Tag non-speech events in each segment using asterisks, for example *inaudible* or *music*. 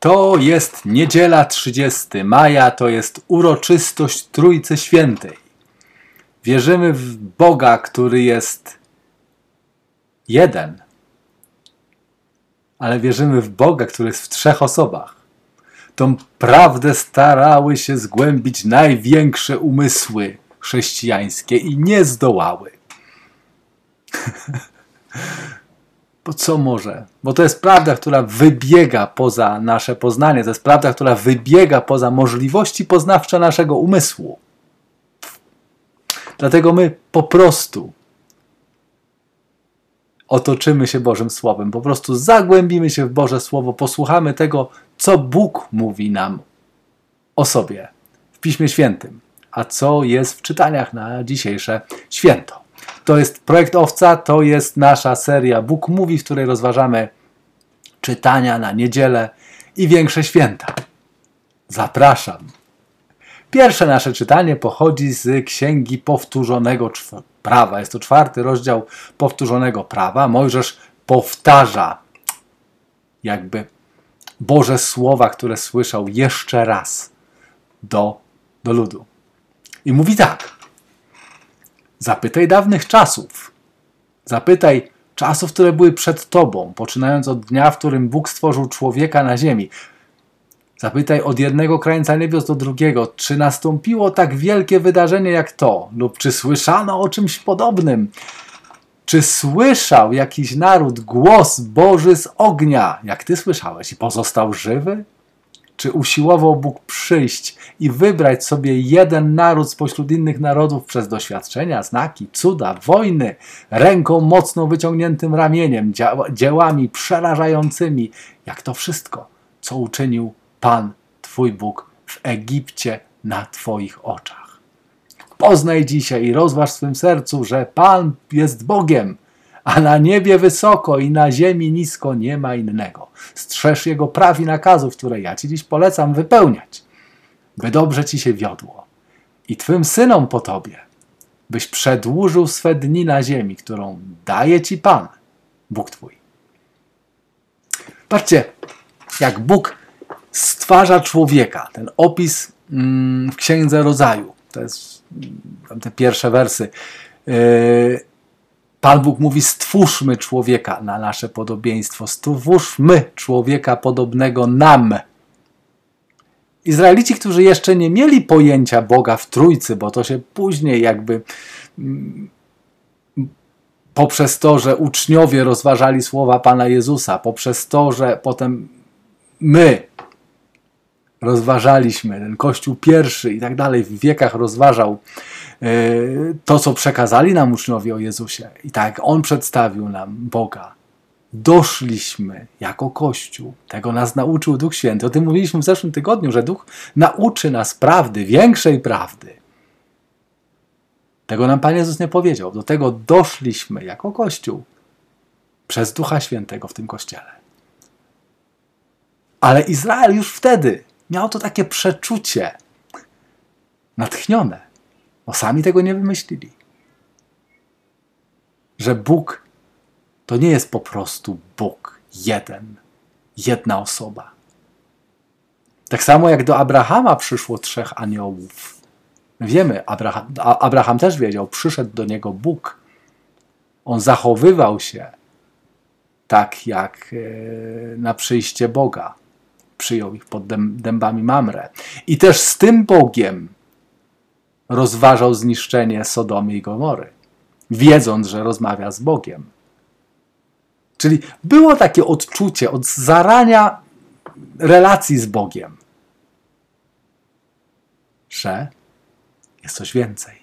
To jest niedziela 30 maja, to jest uroczystość Trójcy Świętej. Wierzymy w Boga, który jest jeden, ale wierzymy w Boga, który jest w trzech osobach. Tą prawdę starały się zgłębić największe umysły chrześcijańskie i nie zdołały. *laughs* Bo co może? Bo to jest prawda, która wybiega poza nasze poznanie, to jest prawda, która wybiega poza możliwości poznawcze naszego umysłu. Dlatego my po prostu otoczymy się Bożym Słowem, po prostu zagłębimy się w Boże Słowo, posłuchamy tego, co Bóg mówi nam o sobie w Piśmie Świętym, a co jest w czytaniach na dzisiejsze święto. To jest projekt Owca, to jest nasza seria Bóg Mówi, w której rozważamy czytania na niedzielę i większe święta. Zapraszam. Pierwsze nasze czytanie pochodzi z Księgi Powtórzonego Prawa. Jest to czwarty rozdział Powtórzonego Prawa. Mojżesz powtarza jakby Boże słowa, które słyszał jeszcze raz do, do ludu. I mówi tak. Zapytaj dawnych czasów. Zapytaj czasów, które były przed Tobą, poczynając od dnia, w którym Bóg stworzył człowieka na ziemi. Zapytaj od jednego krańca niebios do drugiego, czy nastąpiło tak wielkie wydarzenie jak to, lub czy słyszano o czymś podobnym. Czy słyszał jakiś naród głos Boży z ognia, jak ty słyszałeś, i pozostał żywy? Czy usiłował Bóg przyjść i wybrać sobie jeden naród spośród innych narodów przez doświadczenia, znaki, cuda, wojny, ręką mocno wyciągniętym ramieniem, dziełami przerażającymi, jak to wszystko, co uczynił Pan, Twój Bóg w Egipcie na Twoich oczach? Poznaj dzisiaj i rozważ w swym sercu, że Pan jest Bogiem a na niebie wysoko i na ziemi nisko nie ma innego. Strzeż Jego praw i nakazów, które ja Ci dziś polecam wypełniać, by dobrze Ci się wiodło i Twym synom po Tobie, byś przedłużył swe dni na ziemi, którą daje Ci Pan, Bóg Twój. Patrzcie, jak Bóg stwarza człowieka. Ten opis mm, w Księdze Rodzaju, to jest mm, te pierwsze wersy. Pan Bóg mówi: Stwórzmy człowieka na nasze podobieństwo, stwórzmy człowieka podobnego nam. Izraelici, którzy jeszcze nie mieli pojęcia Boga w Trójcy, bo to się później jakby mm, poprzez to, że uczniowie rozważali słowa Pana Jezusa, poprzez to, że potem my rozważaliśmy, ten Kościół pierwszy i tak dalej w wiekach rozważał to, co przekazali nam uczniowie o Jezusie i tak On przedstawił nam Boga. Doszliśmy jako Kościół. Tego nas nauczył Duch Święty. O tym mówiliśmy w zeszłym tygodniu, że Duch nauczy nas prawdy, większej prawdy. Tego nam Pan Jezus nie powiedział. Do tego doszliśmy jako Kościół przez Ducha Świętego w tym Kościele. Ale Izrael już wtedy miał to takie przeczucie natchnione, bo sami tego nie wymyślili. Że Bóg to nie jest po prostu Bóg jeden, jedna osoba. Tak samo jak do Abrahama przyszło trzech aniołów. Wiemy, Abraham, Abraham też wiedział, przyszedł do niego Bóg. On zachowywał się tak jak e, na przyjście Boga przyjął ich pod dębami Mamre. I też z tym Bogiem rozważał zniszczenie Sodomy i Gomory, wiedząc, że rozmawia z Bogiem. Czyli było takie odczucie od zarania relacji z Bogiem, że jest coś więcej.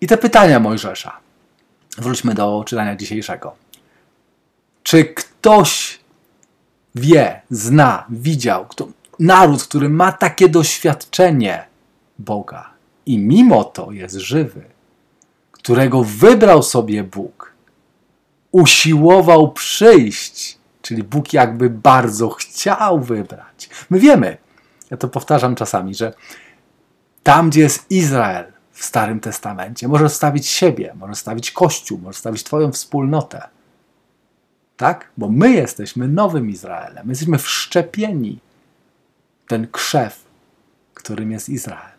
I te pytania Mojżesza. Wróćmy do czytania dzisiejszego. Czy ktoś wie, zna, widział, kto, naród, który ma takie doświadczenie Boga i mimo to jest żywy, którego wybrał sobie Bóg, usiłował przyjść, czyli Bóg jakby bardzo chciał wybrać. My wiemy, ja to powtarzam czasami, że tam, gdzie jest Izrael w Starym Testamencie, może stawić siebie, może stawić Kościół, może stawić Twoją wspólnotę Tak? Bo my jesteśmy nowym Izraelem. My jesteśmy wszczepieni ten krzew, którym jest Izrael.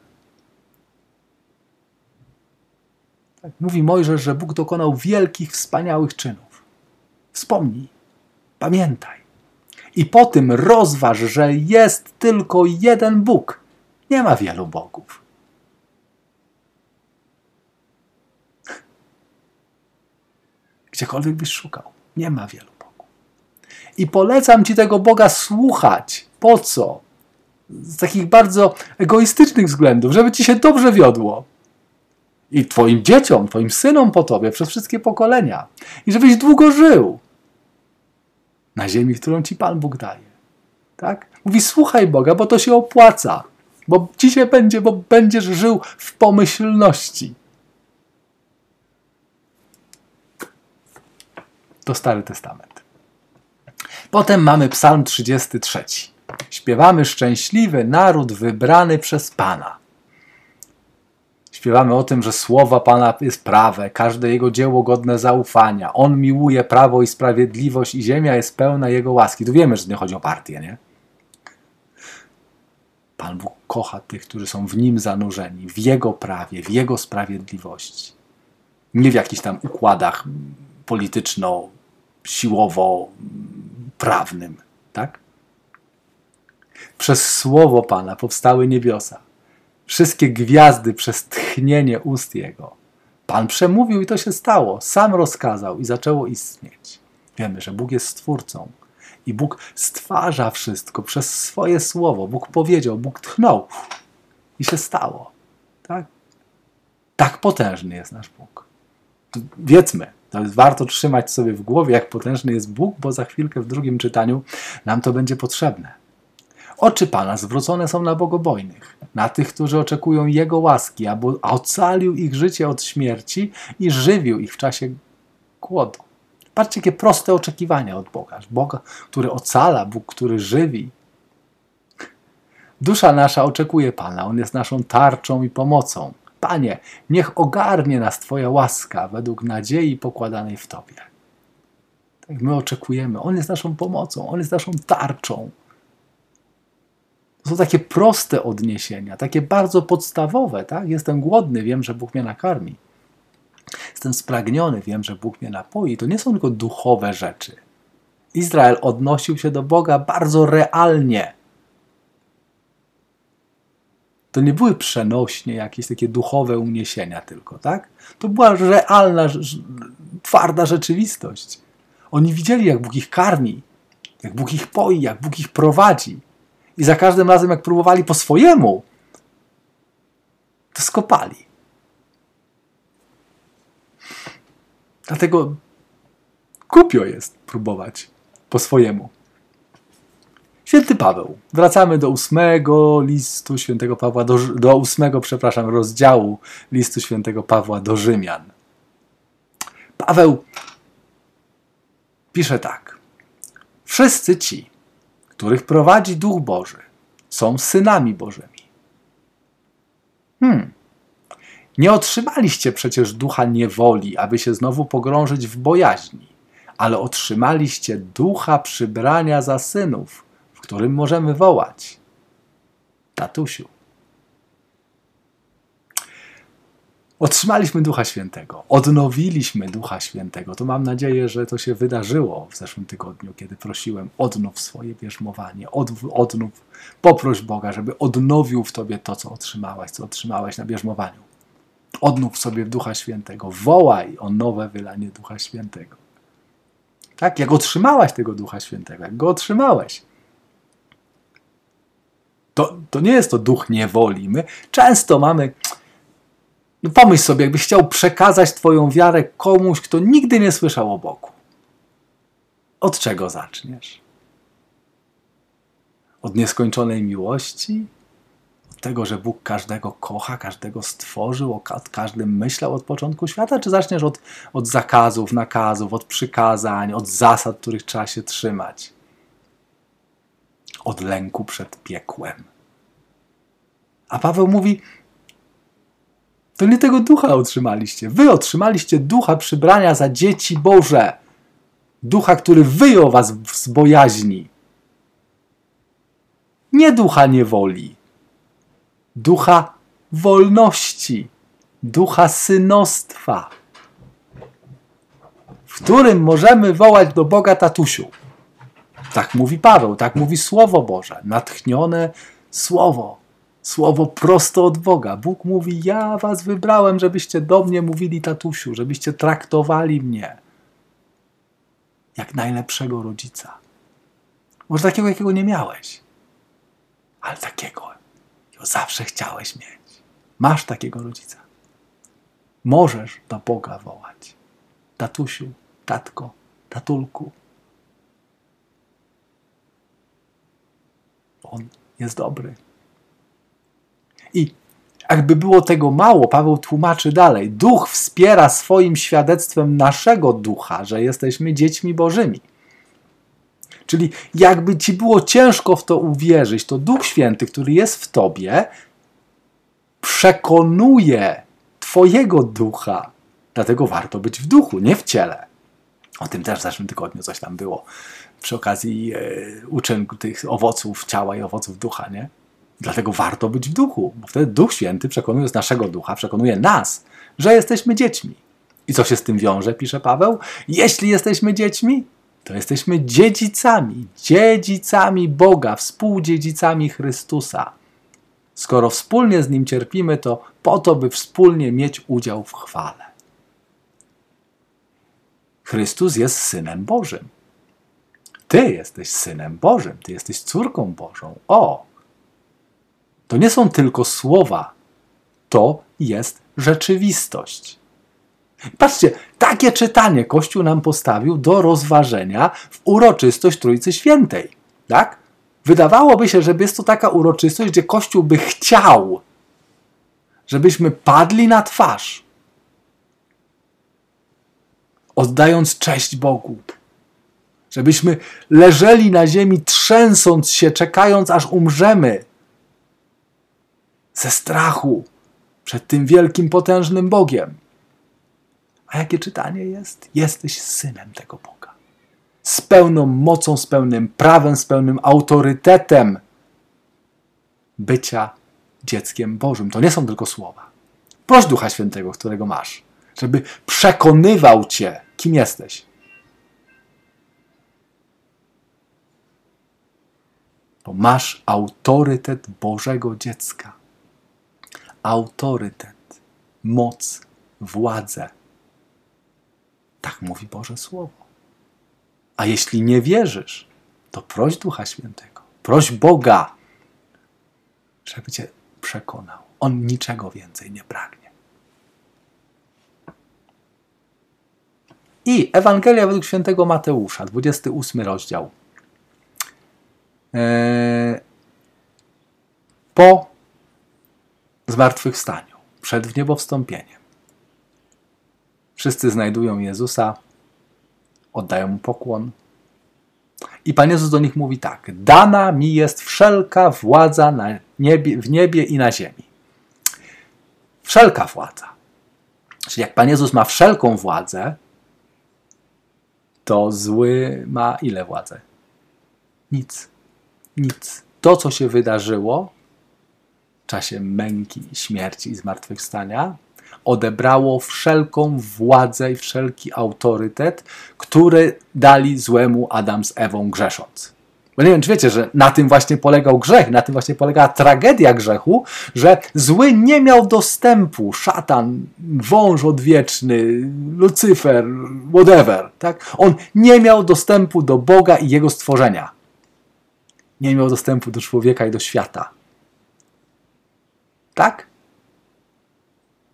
Tak? Mówi Mojżesz, że Bóg dokonał wielkich, wspaniałych czynów. Wspomnij, pamiętaj. I po tym rozważ, że jest tylko jeden Bóg. Nie ma wielu bogów. Gdziekolwiek byś szukał, nie ma wielu bogów. I polecam ci tego Boga słuchać. Po co? Z takich bardzo egoistycznych względów, żeby ci się dobrze wiodło. I twoim dzieciom, twoim synom po tobie, przez wszystkie pokolenia. I żebyś długo żył na ziemi, którą ci Pan Bóg daje. Tak? Mówi, słuchaj Boga, bo to się opłaca. Bo dzisiaj będzie, bo będziesz żył w pomyślności. To Stary Testament. Potem mamy Psalm 33. Śpiewamy szczęśliwy naród wybrany przez Pana. Śpiewamy o tym, że słowa Pana jest prawe, każde Jego dzieło godne zaufania. On miłuje prawo i sprawiedliwość i ziemia jest pełna Jego łaski. Tu wiemy, że nie chodzi o partię, nie? Pan Bóg kocha tych, którzy są w Nim zanurzeni, w Jego prawie, w Jego sprawiedliwości. Nie w jakichś tam układach polityczno-siłowo-prawnym, tak? Przez słowo Pana powstały niebiosa wszystkie gwiazdy przez tchnienie ust Jego. Pan przemówił i to się stało. Sam rozkazał i zaczęło istnieć. Wiemy, że Bóg jest Stwórcą i Bóg stwarza wszystko przez swoje słowo. Bóg powiedział, Bóg tchnął i się stało. Tak? Tak potężny jest nasz Bóg. Wiedzmy, to jest warto trzymać sobie w głowie, jak potężny jest Bóg, bo za chwilkę w drugim czytaniu nam to będzie potrzebne. Oczy Pana zwrócone są na bogobojnych, na tych, którzy oczekują Jego łaski, aby ocalił ich życie od śmierci i żywił ich w czasie głodu. Patrzcie, jakie proste oczekiwania od Boga. Boga, który ocala, Bóg, który żywi. Dusza nasza oczekuje Pana, On jest naszą tarczą i pomocą. Panie, niech ogarnie nas Twoja łaska według nadziei pokładanej w Tobie. Tak my oczekujemy. On jest naszą pomocą, On jest naszą tarczą. To są takie proste odniesienia, takie bardzo podstawowe. Tak? Jestem głodny, wiem, że Bóg mnie nakarmi. Jestem spragniony, wiem, że Bóg mnie napoi. To nie są tylko duchowe rzeczy. Izrael odnosił się do Boga bardzo realnie. To nie były przenośnie jakieś takie duchowe uniesienia tylko, tak? To była realna, twarda rzeczywistość. Oni widzieli, jak Bóg ich karmi, jak Bóg ich poi, jak Bóg ich prowadzi. I za każdym razem, jak próbowali po swojemu, to skopali. Dlatego kupio jest próbować po swojemu. Święty Paweł. Wracamy do ósmego listu świętego Pawła, do, do ósmego, przepraszam, rozdziału listu świętego Pawła do Rzymian. Paweł pisze tak. Wszyscy ci, których prowadzi Duch Boży, są synami Bożymi. Hmm. Nie otrzymaliście przecież ducha niewoli, aby się znowu pogrążyć w bojaźni, ale otrzymaliście ducha przybrania za synów, w którym możemy wołać: Tatusiu. Otrzymaliśmy Ducha Świętego, odnowiliśmy Ducha Świętego. To mam nadzieję, że to się wydarzyło w zeszłym tygodniu, kiedy prosiłem: odnów swoje bierzmowanie, odnów, poproś Boga, żeby odnowił w tobie to, co otrzymałaś, co otrzymałeś na bierzmowaniu. Odnów sobie Ducha Świętego, wołaj o nowe wylanie Ducha Świętego. Tak, jak otrzymałaś tego Ducha Świętego, jak go otrzymałeś. To, to nie jest to duch niewoli. My często mamy no pomyśl sobie, jakbyś chciał przekazać Twoją wiarę komuś, kto nigdy nie słyszał o Bogu. Od czego zaczniesz? Od nieskończonej miłości? Od tego, że Bóg każdego kocha, każdego stworzył, o każdym myślał od początku świata? Czy zaczniesz od, od zakazów, nakazów, od przykazań, od zasad, których trzeba się trzymać? Od lęku przed piekłem. A Paweł mówi: to nie tego ducha otrzymaliście. Wy otrzymaliście ducha przybrania za dzieci Boże. Ducha, który wyjął was z bojaźni. Nie ducha niewoli, ducha wolności, ducha synostwa, w którym możemy wołać do Boga tatusiu. Tak mówi Paweł, tak mówi Słowo Boże, natchnione Słowo. Słowo prosto od Boga. Bóg mówi: Ja was wybrałem, żebyście do mnie mówili tatusiu, żebyście traktowali mnie jak najlepszego rodzica. Może takiego, jakiego nie miałeś, ale takiego, jakiego zawsze chciałeś mieć. Masz takiego rodzica. Możesz do Boga wołać. Tatusiu, tatko, tatulku. On jest dobry. I jakby było tego mało, Paweł tłumaczy dalej. Duch wspiera swoim świadectwem naszego ducha, że jesteśmy dziećmi Bożymi. Czyli jakby ci było ciężko w to uwierzyć, to Duch Święty, który jest w tobie, przekonuje Twojego ducha. Dlatego warto być w duchu, nie w ciele. O tym też w zeszłym tygodniu coś tam było. Przy okazji e, uczeń tych owoców ciała i owoców ducha, nie? Dlatego warto być w duchu, bo wtedy Duch Święty przekonuje z naszego ducha, przekonuje nas, że jesteśmy dziećmi. I co się z tym wiąże, pisze Paweł? Jeśli jesteśmy dziećmi, to jesteśmy dziedzicami, dziedzicami Boga, współdziedzicami Chrystusa. Skoro wspólnie z Nim cierpimy, to po to, by wspólnie mieć udział w chwale. Chrystus jest Synem Bożym. Ty jesteś Synem Bożym, Ty jesteś córką Bożą. O! To nie są tylko słowa, to jest rzeczywistość. Patrzcie, takie czytanie Kościół nam postawił do rozważenia w uroczystość Trójcy Świętej. Tak? Wydawałoby się, że jest to taka uroczystość, gdzie Kościół by chciał, żebyśmy padli na twarz, oddając cześć Bogu. Żebyśmy leżeli na ziemi, trzęsąc się, czekając aż umrzemy ze strachu przed tym wielkim, potężnym Bogiem. A jakie czytanie jest? Jesteś synem tego Boga. Z pełną mocą, z pełnym prawem, z pełnym autorytetem bycia dzieckiem Bożym. To nie są tylko słowa. Proś Ducha Świętego, którego masz, żeby przekonywał cię, kim jesteś. Bo masz autorytet Bożego dziecka. Autorytet, moc, władzę. Tak mówi Boże Słowo. A jeśli nie wierzysz, to proś Ducha Świętego, proś Boga, żeby cię przekonał. On niczego więcej nie pragnie. I Ewangelia według świętego Mateusza, 28 rozdział. Eee, po zmartwychwstaniu, przed wniebowstąpieniem, wszyscy znajdują Jezusa, oddają mu pokłon. I Pan Jezus do nich mówi tak: Dana mi jest wszelka władza na niebie, w niebie i na ziemi. Wszelka władza. Czyli jak Pan Jezus ma wszelką władzę, to zły ma ile władzę? Nic. Nic. To, co się wydarzyło czasie męki, śmierci i zmartwychwstania, odebrało wszelką władzę i wszelki autorytet, który dali złemu Adam z Ewą grzesząc. Bo nie wiem, czy wiecie, że na tym właśnie polegał grzech, na tym właśnie polegała tragedia grzechu, że zły nie miał dostępu, szatan, wąż odwieczny, Lucyfer, whatever, tak? On nie miał dostępu do Boga i jego stworzenia. Nie miał dostępu do człowieka i do świata. Tak?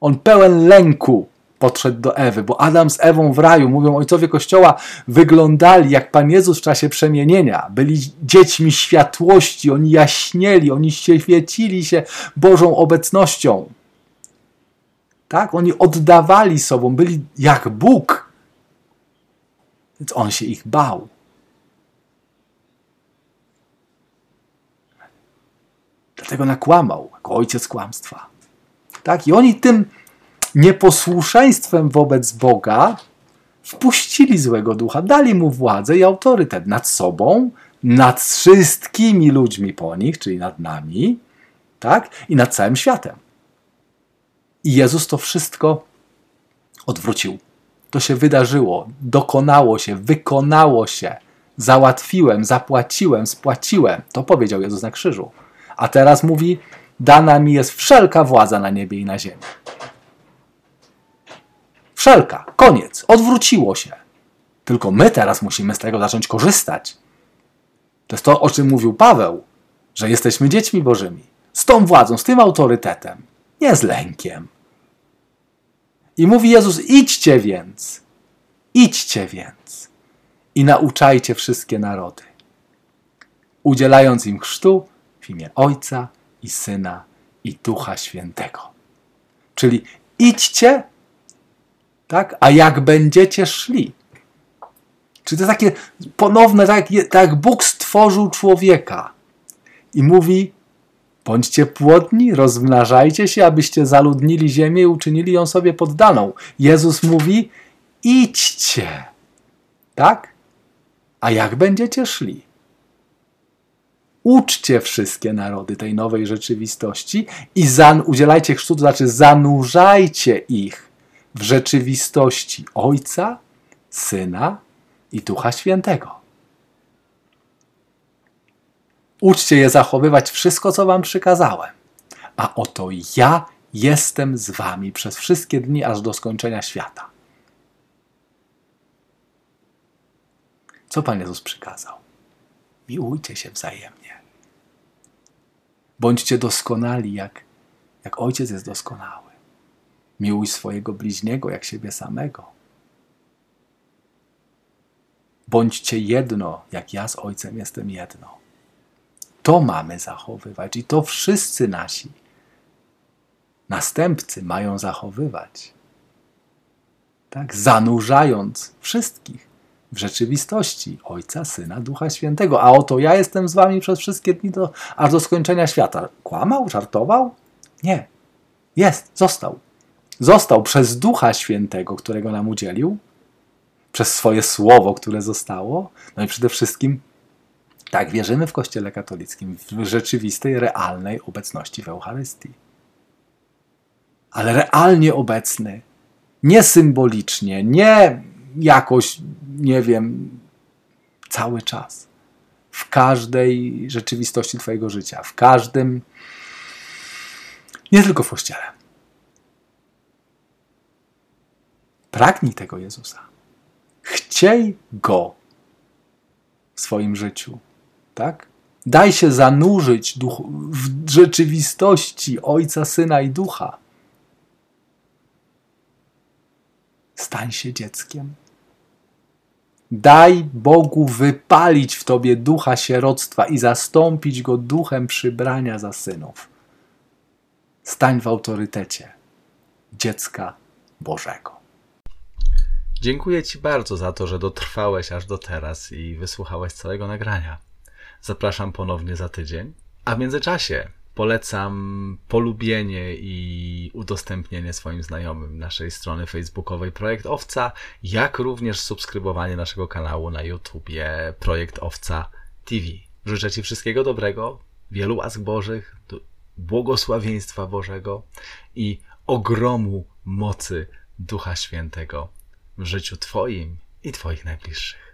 On pełen lęku podszedł do Ewy, bo Adam z Ewą w raju, mówią ojcowie Kościoła, wyglądali jak Pan Jezus w czasie przemienienia. Byli dziećmi światłości, oni jaśnieli, oni świecili się Bożą obecnością. Tak? Oni oddawali sobą, byli jak Bóg. Więc on się ich bał. Dlatego nakłamał, jako ojciec kłamstwa. Tak? I oni tym nieposłuszeństwem wobec Boga wpuścili złego ducha, dali mu władzę i autorytet nad sobą, nad wszystkimi ludźmi po nich, czyli nad nami, tak? I nad całym światem. I Jezus to wszystko odwrócił. To się wydarzyło, dokonało się, wykonało się. Załatwiłem, zapłaciłem, spłaciłem. To powiedział Jezus na krzyżu. A teraz mówi: Dana mi jest wszelka władza na niebie i na ziemi. Wszelka, koniec, odwróciło się. Tylko my teraz musimy z tego zacząć korzystać. To jest to, o czym mówił Paweł, że jesteśmy dziećmi Bożymi. Z tą władzą, z tym autorytetem, nie z lękiem. I mówi Jezus: idźcie więc, idźcie więc i nauczajcie wszystkie narody, udzielając im chrztu w imię Ojca i Syna i Ducha Świętego. Czyli idźcie, tak? A jak będziecie szli? Czy to takie ponowne, tak, tak Bóg stworzył człowieka i mówi: Bądźcie płodni, rozmnażajcie się, abyście zaludnili ziemię i uczynili ją sobie poddaną. Jezus mówi: idźcie. Tak? A jak będziecie szli? Uczcie wszystkie narody tej nowej rzeczywistości i zan- udzielajcie chrztu, to znaczy zanurzajcie ich w rzeczywistości Ojca, Syna i Ducha Świętego. Uczcie je zachowywać wszystko, co wam przykazałem. A oto ja jestem z wami przez wszystkie dni, aż do skończenia świata. Co Pan Jezus przykazał? Miłujcie się wzajemnie. Bądźcie doskonali, jak, jak Ojciec jest doskonały. Miłuj swojego bliźniego jak siebie samego. Bądźcie jedno, jak ja z Ojcem jestem jedno. To mamy zachowywać i to wszyscy nasi następcy mają zachowywać. Tak, zanurzając wszystkich w rzeczywistości Ojca, Syna, Ducha Świętego. A oto ja jestem z wami przez wszystkie dni, do, aż do skończenia świata. Kłamał? Żartował? Nie. Jest, został. Został przez Ducha Świętego, którego nam udzielił, przez swoje słowo, które zostało, no i przede wszystkim tak wierzymy w Kościele katolickim, w rzeczywistej, realnej obecności w Eucharystii. Ale realnie obecny, nie symbolicznie, nie jakoś, nie wiem, cały czas. W każdej rzeczywistości Twojego życia, w każdym, nie tylko w Kościele. Pragnij tego Jezusa. Chciej Go w swoim życiu tak? Daj się zanurzyć w rzeczywistości Ojca, Syna i Ducha. Stań się dzieckiem. Daj Bogu wypalić w tobie ducha sieroctwa i zastąpić go duchem przybrania za synów. Stań w autorytecie dziecka Bożego. Dziękuję Ci bardzo za to, że dotrwałeś aż do teraz i wysłuchałeś całego nagrania. Zapraszam ponownie za tydzień. A w międzyczasie polecam polubienie i udostępnienie swoim znajomym naszej strony facebookowej Projekt Owca, jak również subskrybowanie naszego kanału na YouTubie Projekt Owca TV. Życzę Ci wszystkiego dobrego, wielu łask Bożych, błogosławieństwa Bożego i ogromu mocy Ducha Świętego w życiu Twoim i Twoich najbliższych.